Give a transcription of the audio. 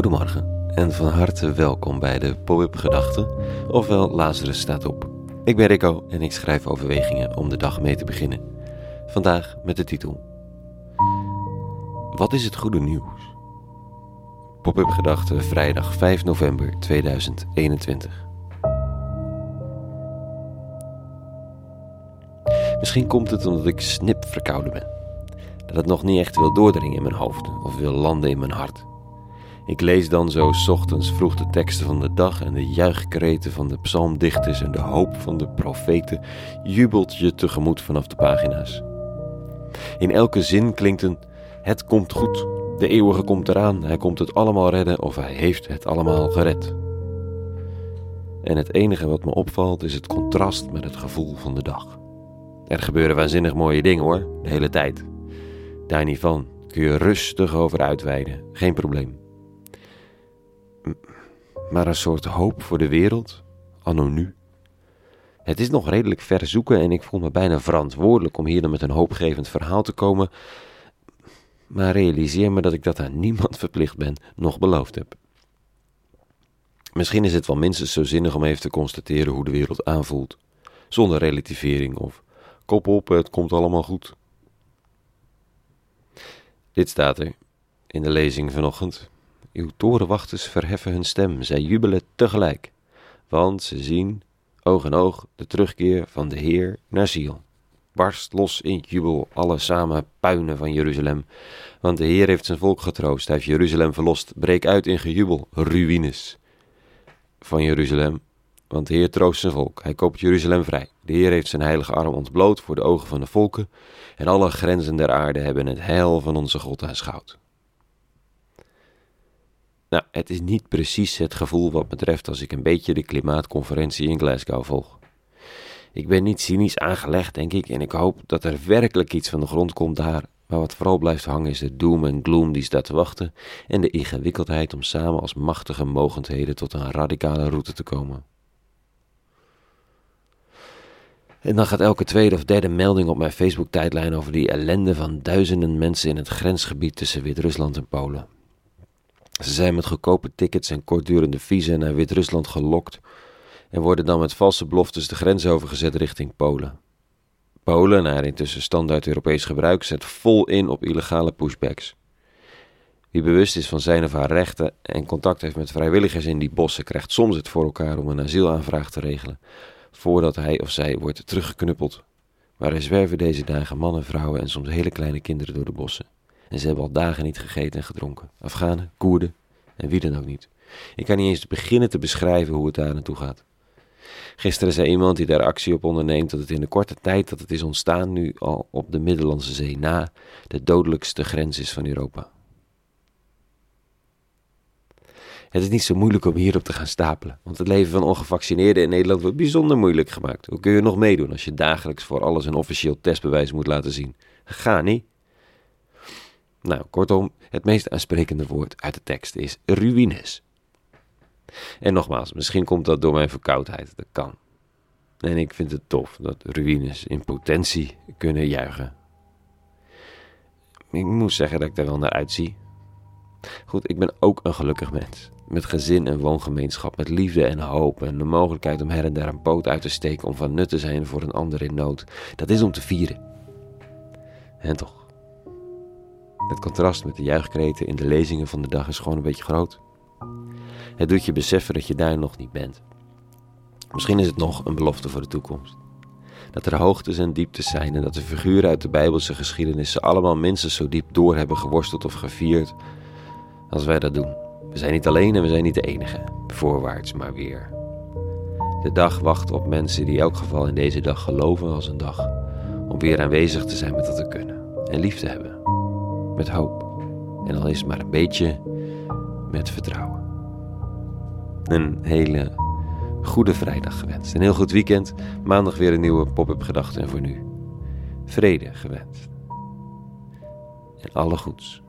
Goedemorgen en van harte welkom bij de Pop-up Gedachten, ofwel Lazarus staat op. Ik ben Rico en ik schrijf overwegingen om de dag mee te beginnen. Vandaag met de titel Wat is het goede nieuws? Pop-up Gedachten vrijdag 5 november 2021. Misschien komt het omdat ik snip verkouden ben. Dat het nog niet echt wil doordringen in mijn hoofd of wil landen in mijn hart. Ik lees dan zo ochtends vroeg de teksten van de dag en de juichkreten van de psalmdichters en de hoop van de profeten jubelt je tegemoet vanaf de pagina's. In elke zin klinkt een het komt goed, de eeuwige komt eraan, hij komt het allemaal redden of hij heeft het allemaal gered. En het enige wat me opvalt is het contrast met het gevoel van de dag. Er gebeuren waanzinnig mooie dingen hoor, de hele tijd. Daar niet van, kun je rustig over uitweiden, geen probleem maar een soort hoop voor de wereld, anno nu. Het is nog redelijk ver zoeken en ik voel me bijna verantwoordelijk om hier dan met een hoopgevend verhaal te komen, maar realiseer me dat ik dat aan niemand verplicht ben, nog beloofd heb. Misschien is het wel minstens zo zinnig om even te constateren hoe de wereld aanvoelt, zonder relativering of kop op, het komt allemaal goed. Dit staat er in de lezing vanochtend. Uw torenwachters verheffen hun stem, zij jubelen tegelijk, want ze zien, oog in oog, de terugkeer van de Heer naar Ziel. Barst los in jubel, alle samen puinen van Jeruzalem, want de Heer heeft zijn volk getroost, hij heeft Jeruzalem verlost. Breek uit in gejubel, ruïnes van Jeruzalem, want de Heer troost zijn volk, hij koopt Jeruzalem vrij. De Heer heeft zijn heilige arm ontbloot voor de ogen van de volken, en alle grenzen der aarde hebben het heil van onze God aanschouwd. Nou, het is niet precies het gevoel wat me treft als ik een beetje de klimaatconferentie in Glasgow volg. Ik ben niet cynisch aangelegd, denk ik, en ik hoop dat er werkelijk iets van de grond komt daar. Maar wat vooral blijft hangen is de doom en gloom die staat te wachten en de ingewikkeldheid om samen als machtige mogendheden tot een radicale route te komen. En dan gaat elke tweede of derde melding op mijn Facebook-tijdlijn over die ellende van duizenden mensen in het grensgebied tussen Wit-Rusland en Polen. Ze zijn met goedkope tickets en kortdurende visa naar Wit-Rusland gelokt en worden dan met valse beloftes de grens overgezet richting Polen. Polen, naar intussen standaard Europees gebruik, zet vol in op illegale pushbacks. Wie bewust is van zijn of haar rechten en contact heeft met vrijwilligers in die bossen, krijgt soms het voor elkaar om een asielaanvraag te regelen, voordat hij of zij wordt teruggeknuppeld. Maar er zwerven deze dagen mannen, vrouwen en soms hele kleine kinderen door de bossen. En ze hebben al dagen niet gegeten en gedronken. Afghanen, Koerden en wie dan ook niet. Ik kan niet eens beginnen te beschrijven hoe het daar naartoe gaat. Gisteren zei iemand die daar actie op onderneemt dat het in de korte tijd dat het is ontstaan nu al op de Middellandse Zee na de dodelijkste grens is van Europa. Het is niet zo moeilijk om hierop te gaan stapelen, want het leven van ongevaccineerden in Nederland wordt bijzonder moeilijk gemaakt. Hoe kun je nog meedoen als je dagelijks voor alles een officieel testbewijs moet laten zien? Ga niet. Nou, kortom, het meest aansprekende woord uit de tekst is ruïnes. En nogmaals, misschien komt dat door mijn verkoudheid, dat kan. En ik vind het tof dat ruïnes in potentie kunnen juichen. Ik moet zeggen dat ik daar wel naar uitzie. Goed, ik ben ook een gelukkig mens. Met gezin en woongemeenschap, met liefde en hoop en de mogelijkheid om her en daar een poot uit te steken om van nut te zijn voor een ander in nood. Dat is om te vieren. En toch. Het contrast met de juichkreten in de lezingen van de dag is gewoon een beetje groot. Het doet je beseffen dat je daar nog niet bent. Misschien is het nog een belofte voor de toekomst. Dat er hoogtes en dieptes zijn en dat de figuren uit de Bijbelse geschiedenis ze allemaal minstens zo diep door hebben geworsteld of gevierd als wij dat doen. We zijn niet alleen en we zijn niet de enige, voorwaarts maar weer. De dag wacht op mensen die elk geval in deze dag geloven als een dag om weer aanwezig te zijn met wat we kunnen en lief te hebben met hoop. En al is het maar een beetje met vertrouwen. Een hele goede vrijdag gewenst. Een heel goed weekend. Maandag weer een nieuwe pop-up gedachte. En voor nu, vrede gewenst. En alle goeds.